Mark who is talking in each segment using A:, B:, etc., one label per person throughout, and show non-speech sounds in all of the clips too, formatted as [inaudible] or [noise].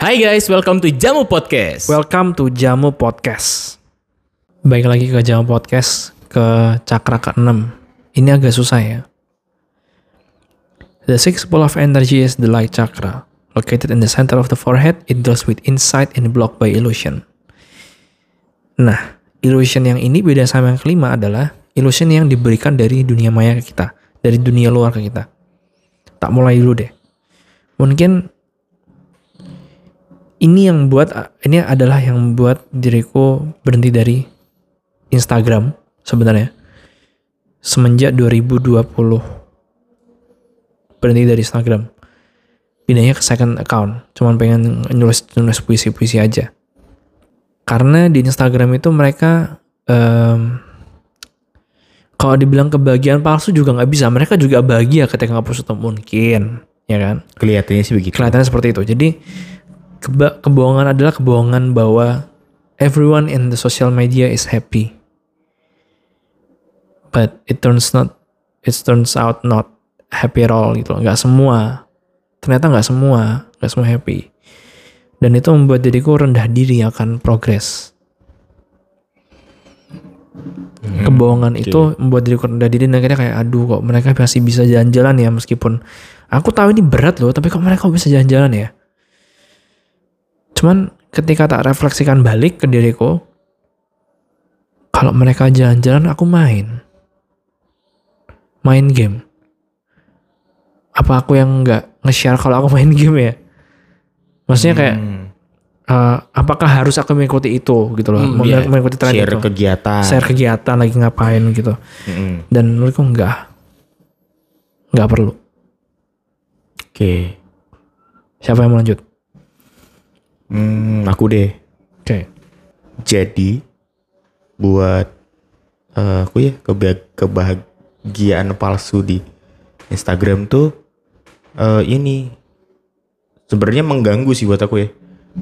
A: Hai guys, welcome to Jamu Podcast.
B: Welcome to Jamu Podcast. Baik lagi ke Jamu Podcast ke cakra ke-6. Ini agak susah ya. The sixth ball of energy is the light chakra. Located in the center of the forehead, it deals with insight and blocked by illusion. Nah, illusion yang ini beda sama yang kelima adalah illusion yang diberikan dari dunia maya ke kita, dari dunia luar ke kita. Tak mulai dulu deh. Mungkin ini yang buat ini adalah yang membuat diriku berhenti dari Instagram sebenarnya. Semenjak 2020 berhenti dari Instagram. Pindahnya ke second account cuman pengen nulis nulis puisi puisi aja. Karena di Instagram itu mereka um, kalau dibilang kebahagiaan palsu juga nggak bisa. Mereka juga bahagia ketika ngapus itu mungkin ya kan?
A: Kelihatannya sih begitu.
B: kelihatannya seperti itu. Jadi keba- kebohongan adalah kebohongan bahwa everyone in the social media is happy. But it turns not it turns out not happy at all gitu. loh. Nggak semua. Ternyata nggak semua, nggak semua happy. Dan itu membuat diriku rendah diri akan progres. Kebohongan itu membuat diriku rendah diri dan akhirnya kayak aduh kok mereka masih bisa jalan-jalan ya meskipun aku tahu ini berat loh tapi kok mereka bisa jalan-jalan ya. Cuman ketika tak refleksikan balik ke diriku, kalau mereka jalan-jalan aku main. Main game. Apa aku yang nggak nge-share kalau aku [laughs] main game ya? Maksudnya kayak
A: Hmm.
B: eh, apakah harus aku mengikuti itu gitu loh?
A: Hmm, iya.
B: Mengikuti tren
A: Share
B: itu.
A: kegiatan.
B: Share kegiatan lagi ngapain gitu.
A: Mm-mm.
B: Dan menurutku enggak. Enggak perlu.
A: Oke.
B: Siapa yang mau lanjut?
A: Hmm, aku deh.
B: Oke.
A: Jadi buat eh, aku ya keba- kebahagiaan palsu di Instagram tuh eh, ini sebenarnya mengganggu sih buat aku ya.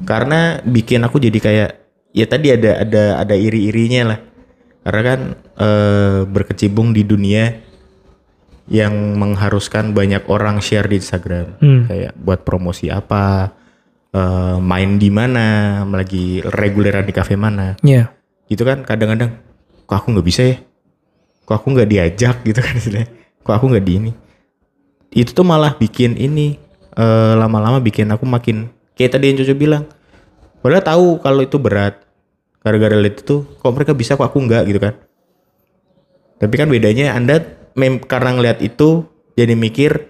A: Karena bikin aku jadi kayak ya tadi ada ada ada iri-irinya lah. Karena kan eh, berkecimpung di dunia yang mengharuskan banyak orang share di Instagram.
B: Hmm.
A: Kayak buat promosi apa, eh, main di mana, lagi reguleran di kafe mana.
B: Iya.
A: gitu kan kadang-kadang kok aku nggak bisa ya? Kok aku nggak diajak? [laughs] Gitu kan istilahnya. Kok aku nggak di ini? Itu tuh malah bikin ini eh, lama-lama bikin aku makin kayak tadi yang Cucu bilang padahal tahu kalau itu berat gara-gara itu kok mereka bisa kok aku nggak? Gitu kan. Tapi kan bedanya anda mem karena ngeliat itu jadi mikir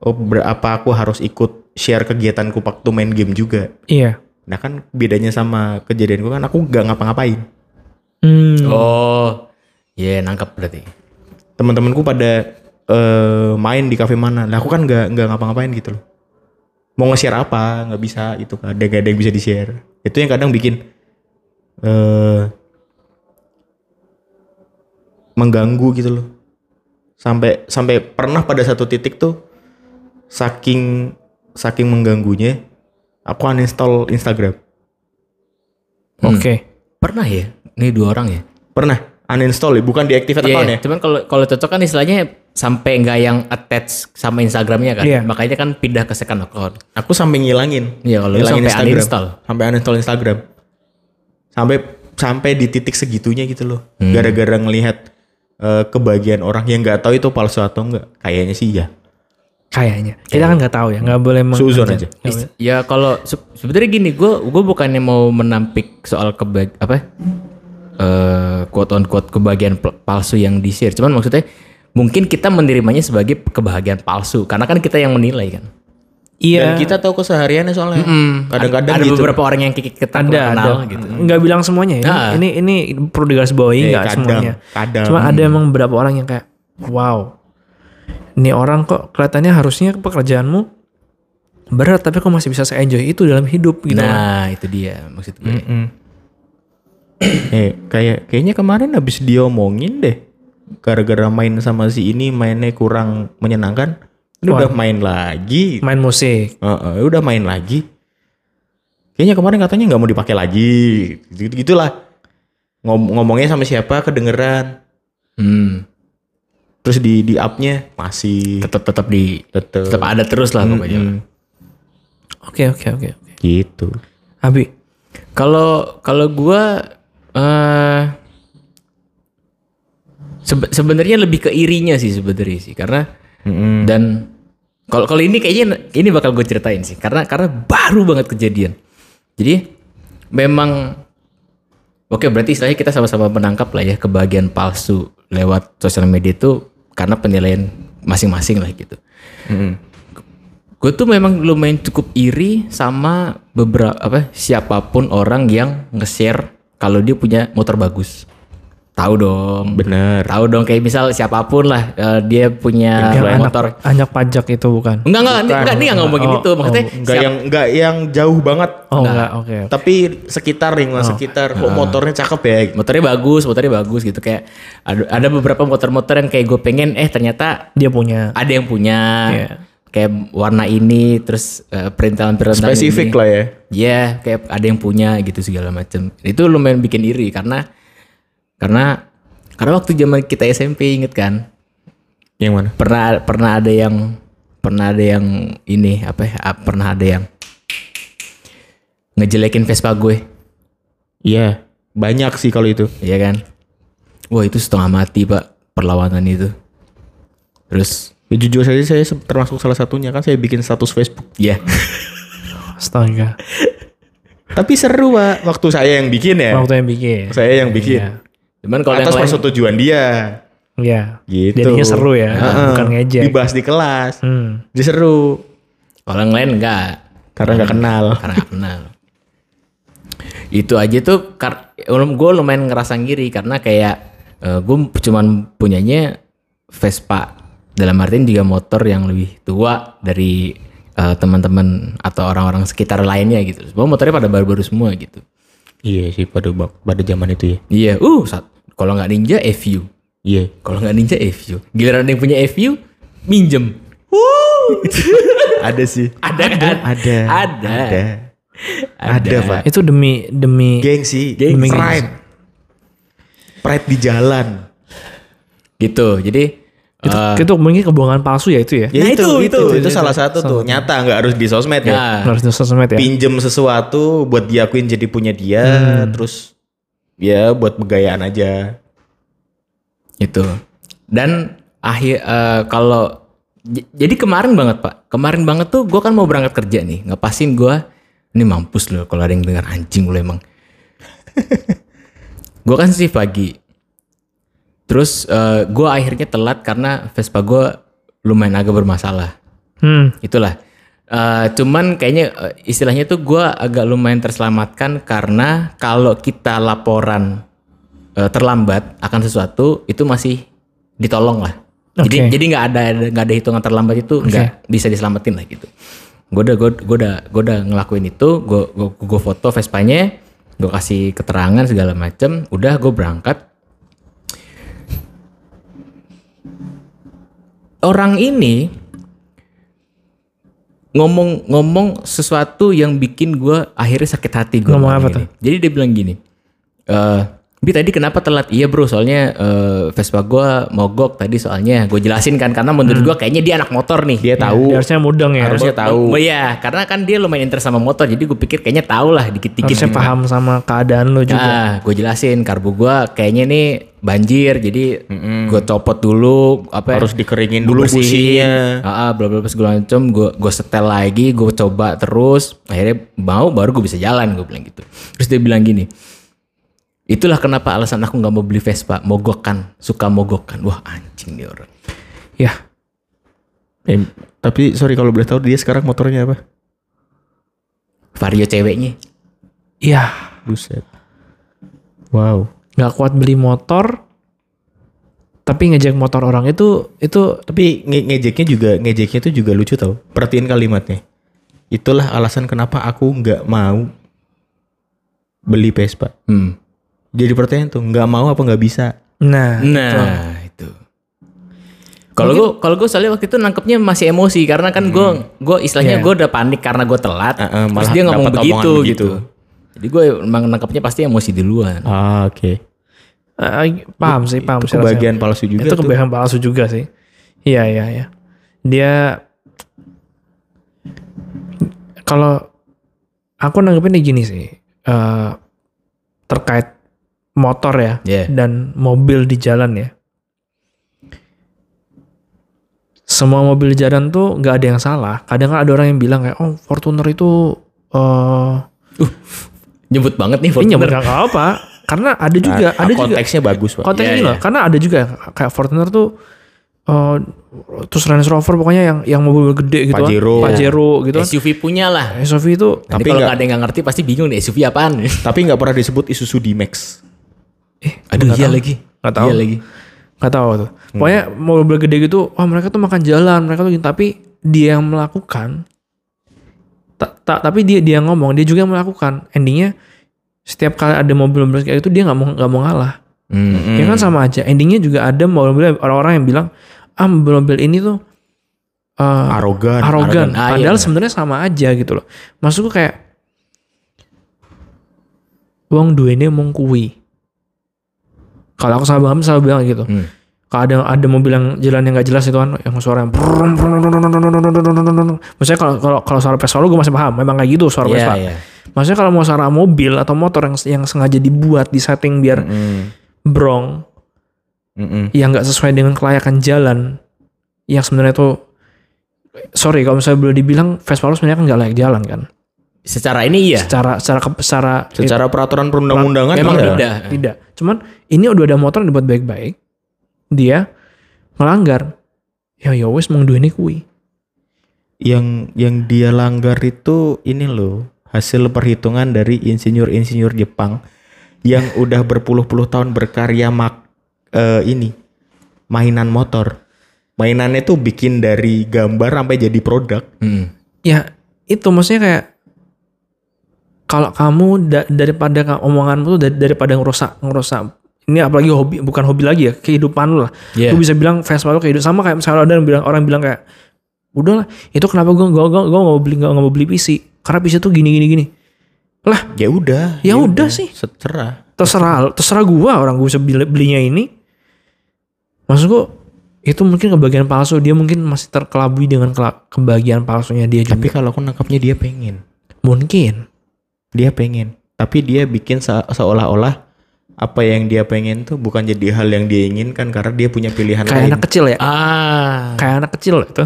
A: oh ber- apa aku harus ikut share kegiatanku waktu main game juga.
B: Iya.
A: nah kan bedanya sama kejadianku kan aku nggak ngapa-ngapain.
B: Hmm.
C: Oh, iya nangkep berarti.
A: teman-temanku pada eh, main di kafe mana. Lah aku kan nggak nggak ngapa-ngapain gitu loh. Mau nge-share apa? Nggak bisa itu kan ada nggak ada yang bisa di-share. Itu yang kadang bikin eh mengganggu gitu loh. Sampai sampai pernah pada satu titik tuh saking saking mengganggunya aku uninstall Instagram
B: Oke.
C: Pernah ya? Ini dua orang ya?
A: pernah uninstall ya, bukan deactivate
C: Iya,
A: account ya
C: cuman kalau kalau cocok kan istilahnya sampai nggak yang attach sama Instagramnya kan.
B: Iya.
C: Makanya kan pindah ke second account.
A: Aku sampai ngilangin.
C: Iya, kalau
A: ngilangin
C: sampai uninstall.
A: Sampai uninstall Instagram. Sampai sampai di titik segitunya gitu loh.
C: Hmm.
A: Gara-gara ngelihat eh, kebahagiaan orang yang nggak tahu itu palsu atau enggak. Kayaknya sih ya.
B: Kayaknya. Kita kan nggak tahu ya, nggak boleh
A: Suzon aja.
C: Ya kalau se- sebenarnya gini, gue gue bukannya mau menampik soal kebag apa eh quote on quote kebahagiaan pal- palsu yang di share. Cuman maksudnya mungkin kita menerimanya sebagai kebahagiaan palsu karena kan kita yang menilai kan.
B: Iya.
A: Dan kita tahu kesehariannya soalnya. Kadang-kadang
C: ada
A: gitu.
C: beberapa orang yang kita
B: ada,
C: kenal
B: ada.
C: gitu.
B: Nggak bilang semuanya ya.
C: Ah.
B: Ini ini perlu digarisbawahi
A: Eh,
B: nggak
A: kadang,
B: semuanya.
A: kadang.
B: Cuma ada emang beberapa orang yang kayak, wow, ini orang kok kelihatannya harusnya pekerjaanmu berat tapi kok masih bisa se-enjoy itu dalam hidup gitu.
C: Nah, itu dia maksud gue.
A: Mm-mm. [clears throat] eh kayak kayaknya kemarin habis diomongin deh. Gara-gara main sama si ini mainnya kurang menyenangkan. Ini udah main lagi.
B: Main musik.
A: Heeh, udah main lagi. Kayaknya kemarin katanya nggak mau dipakai lagi. Gitu gitulah. Ngom- ngomongnya sama siapa kedengeran.
C: Hmm.
A: Terus di di up-nya masih
C: Tetap tetap di
A: tetep.
C: tetap ada terus lah pokoknya.
A: Mm-mm.
B: Oke oke oke oke.
A: Gitu.
B: Abi,
C: Kalau kalau gua eh sebe- sebenarnya lebih ke irinya sih sebenarnya sih karena
A: Mm-mm.
C: dan kalau kalau ini kayaknya ini bakal gue ceritain sih karena karena baru banget kejadian. Jadi memang oke berarti istilahnya kita sama-sama menangkap lah ya kebahagiaan palsu lewat sosial media itu karena penilaian masing-masing lah gitu.
A: Mm-mm.
C: Gue tuh memang lumayan cukup iri sama beberapa apa siapa pun orang yang nge-share kalau dia punya motor bagus. Tahu dong.
A: Bener.
C: Tahu dong kayak misal siapa pun lah eh, dia punya
B: yang anak,
C: motor.
B: anak pajak itu bukan?
C: Enggak enggak enggak, enggak, ini enggak ngomongin
B: Oh,
C: itu. Maksudnya
A: Enggak
C: siap-
A: yang enggak yang jauh banget.
B: Oh enggak, oke.
A: Tapi sekitar lingkungan sekitar kok motornya cakep ya.
C: motornya bagus, motornya bagus gitu kayak ada, ada beberapa motor-motor yang kayak gue pengen eh ternyata
B: Dia punya.
C: ada yang punya
B: Iya.
C: kayak warna ini terus eh, perintilan-perintilan
A: Spesifik
C: ini.
A: lah ya.
C: Iya, kayak ada yang punya gitu segala macam. Itu lumayan bikin iri karena karena karena waktu zaman kita SMP inget kan
A: Yang mana?
C: pernah pernah ada yang pernah ada yang ini apa ya ah, pernah ada yang ngejelekin Vespa gue
A: Iya. Banyak sih kalau itu.
C: Iya kan? Wah itu setengah mati pak perlawanan itu. Terus,
A: Ya, jujur saja saya termasuk salah satunya kan saya bikin status Facebook.
C: ya
B: Astaga.
A: Tapi seru pak. Waktu saya yang bikin ya.
B: Waktu yang bikin.
A: Saya yang bikin.
B: Iya.
C: Cuman kalau
A: Atas persetujuan dia.
B: Iya.
A: Gitu.
B: Jadinya seru ya,
A: Heeh.
B: bukan ngejek.
A: Dibahas di kelas.
B: Hmm.
A: Jadi seru.
C: kalau yang lain enggak,
A: Karena nggak kenal. [laughs]
C: karena nggak kenal. itu aja tuh, gue lumayan ngerasa ngiri karena kayak gue cuman punyanya Vespa dalam artian juga motor yang lebih tua dari eh, teman-teman atau orang-orang sekitar lainnya gitu. Semua motornya pada baru-baru semua gitu.
A: Iya sih pada pada zaman itu ya.
C: Iya, uh, saat- kalau nggak ninja FU.
A: Iya.
C: Kalau nggak ninja FU. Giliran yang punya FU, minjem. [laughs]
A: Ada sih.
C: Ada kan?
A: Ada.
C: Ada.
A: Ada. Ada, Pak.
B: Itu demi demi
A: Gengsi.
B: Gengsi.
A: Pride. Pride di jalan.
C: Gitu. Jadi
B: itu,
C: eh,
B: itu mungkin kebohongan palsu ya itu ya.
A: Ya
C: Nah,
A: itu,
C: itu,
A: itu, itu,
C: itu,
A: salah satu tuh. Nyata nggak harus di sosmed ya.
C: nah,
B: Harus di sosmed ya.
A: Pinjem sesuatu buat diakuin jadi punya dia, terus ya buat begayaan aja.
C: itu. Dan akhir eh, kalau jadi kemarin banget pak, kemarin banget tuh gue kan mau berangkat kerja nih, ngepasin gue ini mampus loh kalau ada yang dengar anjing lo emang. [laughs] gue kan sih pagi, terus gue akhirnya telat karena Vespa gue lumayan agak bermasalah.
B: Hmm.
C: itulah Eh, cuman kayaknya eh, istilahnya tuh gue agak lumayan terselamatkan karena kalau kita laporan eh, terlambat akan sesuatu itu masih ditolong lah jadi
B: Oke.
C: jadi nggak ada nggak ada hitungan terlambat itu nggak bisa diselamatin lah gitu gue udah gue udah gue udah ngelakuin itu gue gue foto Vespanya gue kasih keterangan segala macem udah gue berangkat orang ini ngomong-ngomong sesuatu yang bikin gue akhirnya sakit hati gue
B: Ngomong apa tuh?
C: jadi dia bilang gini eh Bi tadi kenapa telat? Iya bro, soalnya eh, Vespa gue mogok tadi soalnya gue jelasin kan karena menurut gue kayaknya dia anak motor nih.
A: Dia tahu.
B: Dia harusnya mudeng ya.
A: Harusnya tahu.
C: Oh iya, karena kan dia lumayan interest sama motor, jadi gue pikir kayaknya tahu lah dikit-dikit.
B: harusnya
C: gitu.
B: paham sama keadaan lo juga.
C: Nah, gue jelasin karbu gue kayaknya nih banjir, jadi gue copot dulu, apa
A: Harus dikeringin dulu businya.
C: Ah, ah, bla bla bla segala macam. Gue gue setel lagi, gue coba terus. Akhirnya mau baru gue bisa jalan, gue bilang gitu. Terus dia bilang gini, itulah kenapa alasan aku nggak mau beli Vespa, mogokkan, suka mogokkan. Wah anjing nih orang.
B: Ya,
A: Eh, tapi sorry kalau boleh tahu dia sekarang motornya apa?
C: Vario ceweknya.
B: iya.
A: Buset. Wow.
B: Nggak kuat beli motor, tapi ngejek motor orang itu itu
A: Tapi nge ngejeknya juga ngejeknya itu juga lucu tau. Perhatiin kalimatnya. Itulah alasan kenapa aku nggak mau beli Vespa.
C: Hmm.
A: Jadi pertanyaan tuh nggak mau apa nggak bisa?
B: nah,
C: Nah, itu. Kalau gue kalau gue soalnya waktu itu nangkepnya masih emosi karena kan gue gue istilahnya
B: Iya.
C: gue udah panik karena gue telat.
A: Ah, ah,
C: terus dia ngomong begitu,
A: begitu.
C: gitu. Jadi gue emang nangkepnya pasti emosi duluan.
A: Ah oke.
B: eh, paham sih, paham
A: Itu
B: sih. rasanya.
A: kebagian palsu juga
B: itu
A: tuh.
B: kebagian palsu juga sih. Iya, iya, iya. Dia kalau aku nanggepinnya gini sih. eh, terkait motor ya
C: Iya.
B: dan mobil di jalan ya. Semua mobil di jalan tuh nggak ada yang salah. Kadang kan ada orang yang bilang kayak, oh Fortuner itu eh
C: Nyebut banget nih
B: ini
C: Fortuner.
B: nggak apa Karena ada juga,
A: Nah,
B: ada juga
A: konteksnya bagus pak.
B: ini
C: iya.
B: loh. Karena ada juga kayak Fortuner tuh eh terus Range Rover pokoknya yang yang mobil gede gitu kan.
A: Pajero.
B: Pajero gitu kan.
C: SUV punya lah.
B: SUV itu
C: Tapi
A: Tapi
C: kalau
A: nggak-
C: ada yang nggak ngerti pasti bingung nih SUV apaan. [laughs]
A: Tapi nggak pernah disebut Isuzu D-Max.
B: Eh
C: Aduh iya lagi.
B: Nggak tahu.
C: Iya lagi.
B: nggak tahu tuh. Pokoknya mobil gede gitu, wah mereka tuh makan jalan, mereka tuh gini. tapi dia yang melakukan ta- ta- tapi dia dia ngomong, dia juga yang melakukan. Endingnya setiap kali ada mobil-mobil kayak itu dia nggak mau nggak mau ngalah.
C: Hmm.
B: Ya kan sama aja. Endingnya juga ada mobil-mobil orang-orang yang bilang, ah mobil-mobil ini tuh eh,
A: Arogan.
B: arogan.
C: Ah,
B: Padahal
C: iya.
B: sebenarnya sama aja gitu loh. Maksudku kayak wong duene mong kuwi. Kalau aku salah paham, selalu bilang gitu.
C: Hmm.
B: Kalau ada ada mobil yang jalan yang nggak jelas itu kan yang suara yang maksudnya kalau kalau kalau suara Vespa lu gue masih paham memang kayak gitu suara
C: yeah,
B: Vespa
C: yeah.
B: maksudnya kalau mau suara mobil atau motor yang yang sengaja dibuat di setting biar
A: mm -hmm.
B: brong
A: mm -hmm.
B: yang nggak sesuai dengan kelayakan jalan yang sebenarnya tuh sorry kalau misalnya boleh dibilang Vespa lu sebenarnya kan nggak layak jalan kan
C: Secara ini iya.
B: secara secara secara
A: Secara peraturan perundang-undangan
C: Memang
A: iya.
C: tidak.
B: tidak cuman ini udah ada motor yang dibuat baik-baik dia melanggar ya ya wes mau ini kui
A: Yang yang dia langgar itu ini loh hasil perhitungan dari insinyur-insinyur Jepang yang [laughs] udah berpuluh-puluh tahun berkarya mak eh, ini mainan motor. Mainannya tuh bikin dari gambar sampai jadi produk.
C: Hmm.
B: ya itu maksudnya kayak kalau kamu da- daripada omonganmu tuh da- daripada ngerusak ngerusak ini apalagi hobi bukan hobi lagi ya kehidupan lu lah
C: Iya.
B: lu bisa bilang Vespa lu kehidupan sama kayak misalnya ada yang bilang orang bilang kayak udahlah itu kenapa gue gue gue gue mau beli nggak mau beli PC karena PC tuh gini gini gini lah
A: Ya udah.
B: Ya udah sih.
A: Secerah.
B: terserah terserah gua orang gue bisa beli, belinya ini maksud gua itu mungkin kebagian palsu dia mungkin masih terkelabui dengan kebahagiaan palsunya dia juga
A: Tapi kalau aku nangkapnya dia pengen.
B: mungkin
A: Dia pengen. Tapi dia bikin se- seolah-olah apa yang dia pengen tuh bukan jadi hal yang dia inginkan karena dia punya pilihan
B: kayak
A: lain.
B: anak kecil ya
C: Ah.
B: kayak anak kecil itu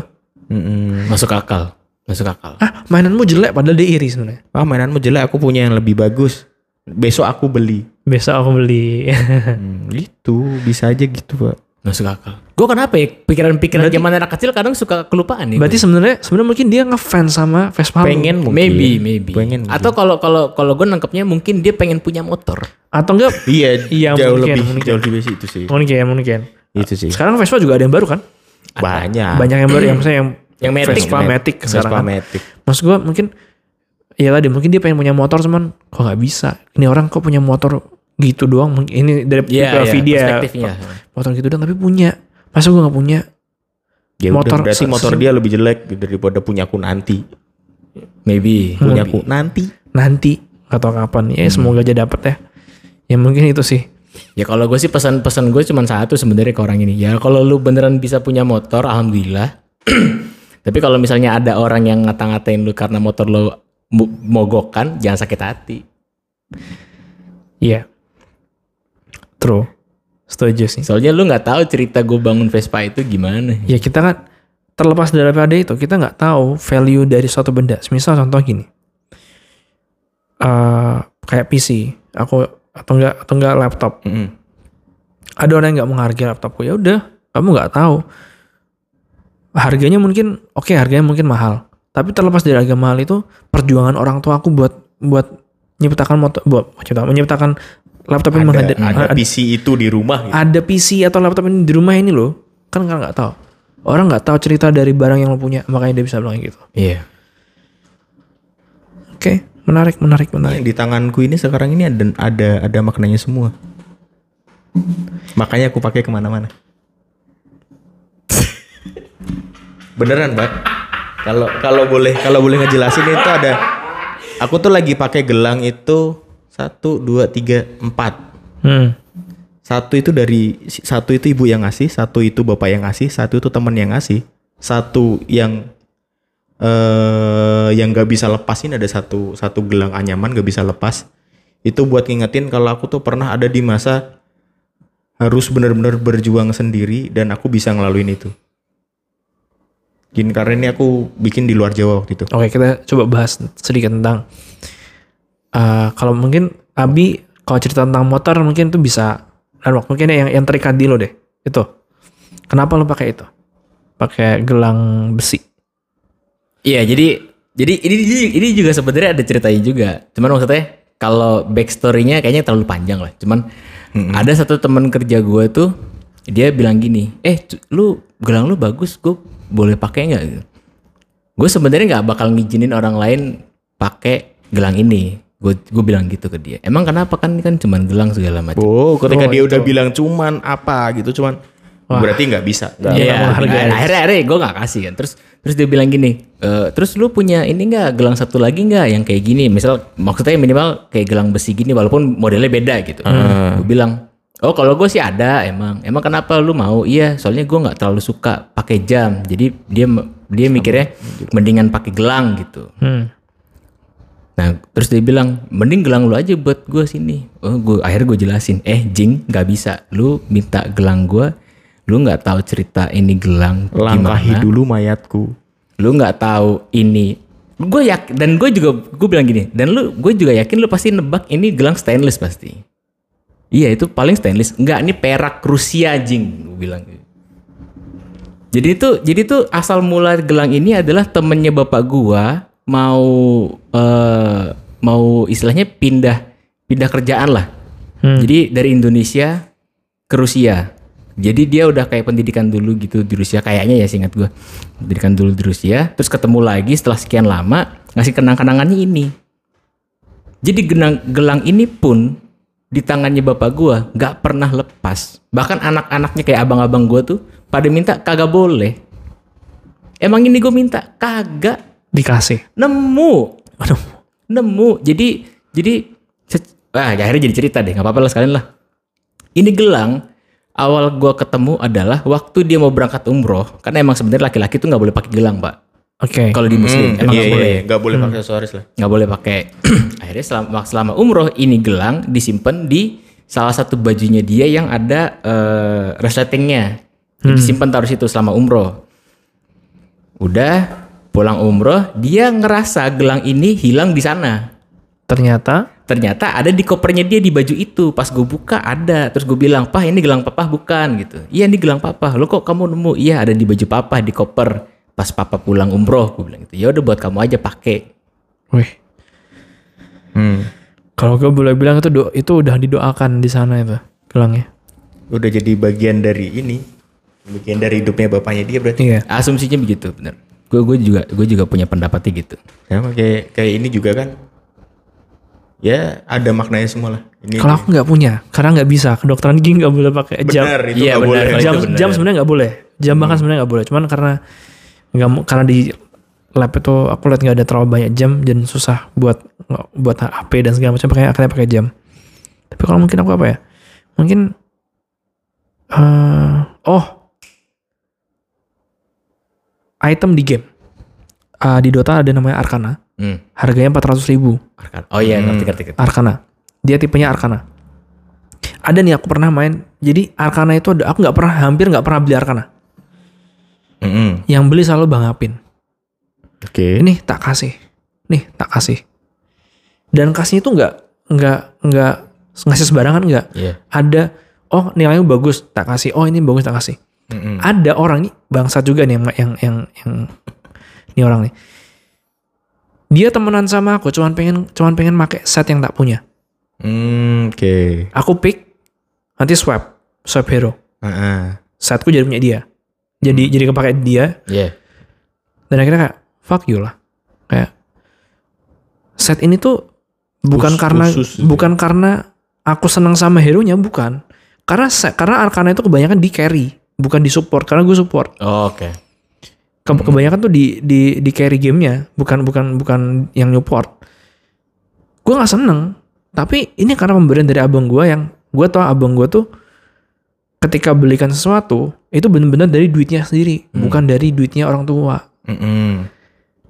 A: Mm-mm.
C: Masuk akal. Masuk akal.
B: ah mainanmu jelek padahal dia iri sebenarnya
A: Ah mainanmu jelek aku punya yang lebih bagus. Besok aku beli.
B: besok aku beli [laughs]
A: Hmm, gitu bisa aja gitu pak.
C: Masuk akal. Gue kenapa ya pikiran-pikiran zaman anak kecil kadang suka kelupaan nih.
B: berarti sebenarnya sebenarnya mungkin dia ngefans sama Vespa lu.
A: Pengen mungkin.
C: maybe maybe.
A: Pengen
C: Atau kalau kalau kalau gue nangkepnya mungkin dia pengen punya motor.
B: atau enggak [laughs]
A: Iya,
B: Iya,
A: jauh
B: mungkin,
A: lebih
B: mungkin.
A: jauh lebih itu sih.
B: mungkin mungkin
A: Itu sih.
B: sekarang Vespa juga ada yang baru kan
A: Banyak.
B: banyak yang baru yang misalnya yang
C: Yang Matic.
B: Vespa Matic sekarang
A: Vespa
B: kan.
A: Matic.
B: Maksud gue mungkin ya tadi mungkin dia pengen punya motor cuman kok nggak bisa. Ini orang kok punya motor gitu doang. Ini dari POV
C: iya,
B: dia
C: perspektifnya.
B: motor gitu doang tapi punya. Masa gue nggak punya?
A: Ya
B: Motor
A: udah berarti motor dia lebih jelek daripada punya aku nanti.
C: Maybe.
A: Punya
C: maybe.
A: aku nanti.
B: Nanti nggak tahu kapan. Ya semoga aja dapet ya. Ya mungkin itu sih.
C: Ya kalau gue sih pesan-pesan gue cuma satu sebenarnya ke orang ini. Ya kalau lu beneran bisa punya motor, alhamdulillah. [clears throat] Tapi kalau misalnya ada orang yang ngata-ngatain lu karena motor lu mo- mogokkan, jangan sakit hati.
B: Iya. True. Setuju sih.
C: Soalnya lu nggak tahu cerita gue bangun Vespa itu gimana.
B: Ya kita kan terlepas daripada itu kita nggak tahu value dari suatu benda. Misal contoh gini, Eh kayak PC, aku atau enggak atau enggak laptop.
A: Mm-mm.
B: Ada orang yang nggak menghargai laptopku ya udah, kamu nggak tahu. Harganya mungkin oke, harganya mungkin mahal. Tapi terlepas dari harga mahal itu perjuangan orang tua aku buat buat menciptakan motor buat menciptakan, menciptakan laptop ini
A: Ada,
B: menghadap-
A: ada
B: ada,
A: PC itu di rumah. Gitu.
B: ada PC atau laptop ini di rumah ini loh kan kan nggak tahu orang nggak tahu cerita dari barang yang lo punya makanya dia bisa bilang gitu
C: Iya.
B: oke menarik menarik menarik
A: Yang di tanganku ini sekarang ini ada ada ada maknanya semua. Makanya aku pakai ke mana-mana. Beneran, Pak. Kalau kalau boleh kalau boleh ngejelasin itu ada. Aku tuh lagi pakai gelang itu satu dua tiga empat.
B: hmm.
A: Satu itu dari satu itu ibu yang ngasih, satu itu bapak yang ngasih, satu itu teman yang ngasih, satu yang eh yang gak bisa lepasin ada satu satu gelang anyaman gak bisa lepas. Itu buat ngingetin kalau aku tuh pernah ada di masa harus benar-benar berjuang sendiri dan aku bisa ngelaluin itu. Gini karena ini aku bikin di luar Jawa waktu itu.
B: Oke, kita coba bahas sedikit tentang eh, kalau mungkin Abi kalau cerita tentang motor mungkin itu bisa dan waktu mungkin yang yang terikat di lo deh. Itu. Kenapa lo pakai itu? Pakai gelang besi.
C: Iya, jadi jadi ini ini juga sebenarnya ada ceritanya juga. Cuman maksudnya kalau backstory-nya kayaknya terlalu panjang lah. Cuman ada satu teman kerja gue tuh dia bilang gini, eh lu gelang lu bagus, gue boleh pakai nggak? Gue sebenarnya nggak bakal ngizinin orang lain pakai gelang ini. Gue gue bilang gitu ke dia. Emang kenapa kan ini kan cuman gelang segala macam.
A: Oh, ketika dia udah bilang cuman apa gitu cuman berarti nggak bisa. Nggak-
C: Iya,
B: nggak menghargai.
C: akhirnya, akhirnya, akhirnya gue gak kasih kan. Terus terus dia bilang gini, e, terus lu punya ini nggak gelang satu lagi nggak yang kayak gini? Misal maksudnya minimal kayak gelang besi gini walaupun modelnya beda gitu. Gue bilang, oh kalau gue sih ada emang. Emang kenapa lu mau? Iya, soalnya gue nggak terlalu suka pakai jam. Jadi dia dia mikirnya mendingan pakai gelang gitu.
B: Hmm.
C: Nah, terus dia bilang, mending gelang lu aja buat gue sini. Oh, gue akhirnya gue jelasin, eh Jing nggak bisa. Lu minta gelang gue, lu nggak tahu cerita ini gelang
A: Langkahi
C: gimana.
A: dulu mayatku.
C: Lu nggak tahu ini. Gue yakin dan gue juga gue bilang gini. Dan lu gue juga yakin lu pasti nebak ini gelang stainless pasti. Iya itu paling stainless. Enggak ini perak Rusia Jing. Gue bilang. Jadi itu jadi tuh asal mula gelang ini adalah temennya bapak gua mau eh mau istilahnya pindah pindah kerjaan lah. Jadi dari Indonesia ke Rusia. Jadi dia udah kayak pendidikan dulu gitu di Rusia kayaknya ya singkat gua. Pendidikan dulu di Rusia, terus ketemu lagi setelah sekian lama ngasih kenang-kenangannya ini. Jadi gelang gelang ini pun di tangannya bapak gua nggak pernah lepas. Bahkan anak-anaknya kayak abang-abang gua tuh pada minta kagak boleh. Emang ini gue minta kagak
B: Dikasih.
C: nemu.
B: Aduh.
C: nemu. Jadi jadi se- ah akhirnya jadi cerita deh. Nggak apa-apa lah sekalian lah. Ini gelang awal gua ketemu adalah waktu dia mau berangkat umroh karena emang sebenarnya laki-laki tuh nggak boleh pakai gelang pak.
B: Oke.
C: kalau di muslim emang
A: iya,
C: nggak
A: iya,
C: boleh.
A: iya, nggak boleh pakai aksesoris lah.
C: nggak boleh pakai. [clears throat] Akhirnya selama, selama umroh ini gelang disimpan di salah satu bajunya dia yang ada eh, resletingnya. Jadi disimpan taruh situ selama umroh. Udah pulang umroh dia ngerasa gelang ini hilang di sana.
B: Ternyata?
C: Ternyata ada di kopernya dia di baju itu. Pas gue buka ada. Terus gue bilang pah ini gelang papa bukan gitu. Iya ini gelang papa. Lo kok kamu nemu? Iya ada di baju papa di koper. Pas papa pulang umroh gue bilang gitu. Ya udah buat kamu aja pakai.
B: Wih,
A: Hmm.
B: kalau gue boleh bilang itu do itu udah didoakan di sana itu gelangnya.
A: Udah jadi bagian dari ini. Bagian dari hidupnya bapaknya dia berarti.
B: Iya.
C: asumsinya begitu bener gue gue juga gue juga punya pendapatnya gitu
A: Sama kayak kayak ini juga kan. Ya ada maknanya semua lah. Ini
B: Kalau aku nggak punya, karena nggak bisa. Kedokteran gigi nggak boleh pakai jam.
A: benar itu
C: Iya,
A: nggak
C: benar.
A: boleh.
B: Jam
C: benar.
B: jam sebenarnya nggak boleh. Jam bahkan sebenarnya nggak boleh. Cuman karena nggak karena di lab itu aku lihat nggak ada terlalu banyak jam dan susah buat buat HP dan segala macam pakai akhirnya pakai jam. Tapi kalau mungkin aku apa ya? Mungkin eh oh item di game. Ah, di Dota ada namanya Arcana.
C: hmm.
B: Harganya 400 ribu.
C: Arkan. oh iya ngerti ngerti ngerti.
B: Arcana. Dia tipenya Arcana. Ada nih aku pernah main. Jadi Arcana itu ada aku nggak pernah hampir nggak pernah beli Arcana.
A: Mm-mm.
B: Yang beli selalu Bang Apin.
A: Oke.
B: Ini tak kasih. Nih tak kasih. Dan kasihnya itu nggak nggak nggak ngasih sembarangan nggak.
C: Iya.
B: Ada oh nilainya bagus tak kasih. Oh ini bagus tak kasih.
A: Mm-mm.
B: Ada orang nih bangsa juga nih yang yang yang, yang ini orang nih. Dia temenan sama aku, cuman pengen cuman pengen pakai set yang tak punya.
A: Hmm, Oke.
B: Aku pick, nanti swap, swap hero.
A: Ah.
B: Setku jadi punya dia. Jadi jadi kepake dia.
C: Iya.
B: Dan akhirnya kayak fuck you lah. Kayak set ini tuh bukan
A: Khusus-
B: karena
A: khusus
B: bukan karena aku senang sama hero nya bukan. Karena karena Arcana itu kebanyakan di carry, bukan di support. Karena gue support.
C: Oh, oke
B: Ke- kebanyakan tuh di di di carry gamenya, bukan bukan bukan yang support. Gue nggak seneng. Tapi ini karena pemberian dari abang gue yang gue tau abang gue tuh ketika belikan sesuatu itu benar-benar dari duitnya sendiri, bukan dari duitnya orang tua.
A: Mm-mm.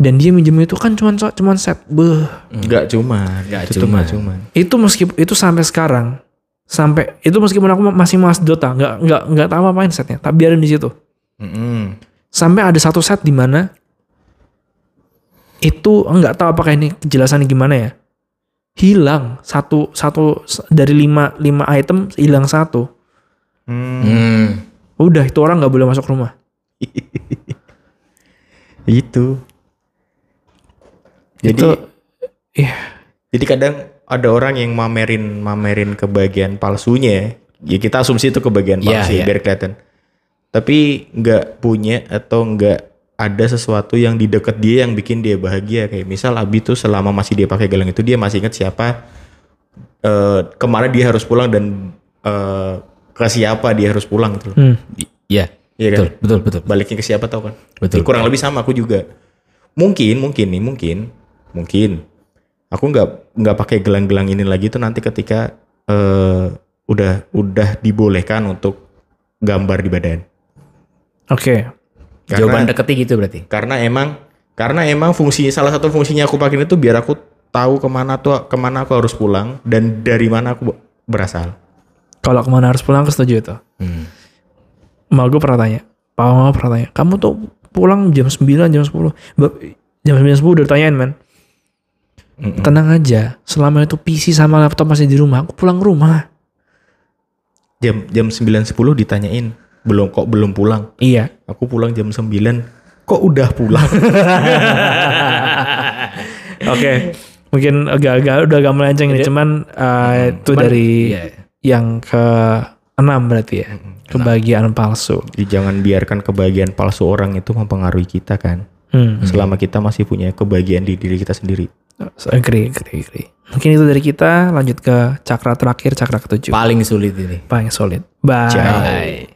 B: dan dia minjem itu kan cuman cuman set beh
A: Nggak cuma,
C: Nggak
A: itu tuh
C: cuman.
A: nggak cuma.
B: itu meskipun itu sampai sekarang sampai itu meskipun aku masih mas Dota nggak nggak nggak tahu apain setnya tapi biarin di situ
A: Mm-mm.
B: sampai ada satu set di mana itu nggak tahu apakah ini kejelasannya gimana ya hilang satu satu dari lima lima item hilang satu
A: Hmm.
C: Hmm.
B: udah itu orang nggak boleh masuk rumah [laughs]
A: Itu. Jadi
B: itu iya
A: jadi kadang ada orang yang mamerin mamerin kebahagiaan palsunya. Ya kita asumsi itu kebahagiaan
C: Iya,
A: palsu ya,
C: iya.
A: biar kelihatan. Tapi nggak punya atau nggak ada sesuatu yang di dekat dia yang bikin dia bahagia kayak misal Abi tuh selama masih dia pakai gelang itu dia masih ingat siapa eh ke mana dia harus pulang dan eh, ke siapa dia harus pulang gitu.
B: Hmm.
C: Iya.
A: Iya kan?
C: Betul, betul, betul.
A: baliknya ke siapa tau kan
C: Betul.
A: Ya, kurang lebih sama aku juga mungkin mungkin nih mungkin mungkin aku nggak nggak pakai gelang-gelang ini lagi tuh nanti ketika eh udah udah dibolehkan untuk gambar di badan
B: oke
A: Karena-
C: Jawaban deketnya gitu berarti.
A: karena emang karena emang fungsi salah satu fungsinya aku pakai itu biar aku tahu ke mana tuh ke mana aku harus pulang dan dari mana aku berasal
B: kalau ke mana harus pulang aku setuju itu
C: Hmm.
B: Mal gue pernah tanya, Pak Mama pernah tanya, kamu tuh pulang jam 9, jam 10. Ba- Jam 9, 10 udah ditanyain men. Tenang aja, selama itu PC sama laptop masih di rumah, aku pulang ke rumah.
A: jam jam 9.10 ditanyain belum kok belum pulang
B: Iya.
A: aku pulang jam 9 kok udah pulang [laughs]
B: Oke. Mungkin agak-agak udah agak melenceng ini, cuman uh, itu
C: Cuman,
B: dari
C: iya.
B: yang ke enam berarti ya. Kebahagiaan palsu.
A: Jadi jangan biarkan kebahagiaan palsu orang itu mempengaruhi kita kan.
B: Hmm.
A: Selama kita masih punya kebahagiaan di diri kita sendiri.
B: Agree, agree, agree. Mungkin itu dari kita, lanjut ke cakra terakhir, cakra ketujuh.
C: Paling sulit ini.
B: Paling solid. Bye.
A: Ciao.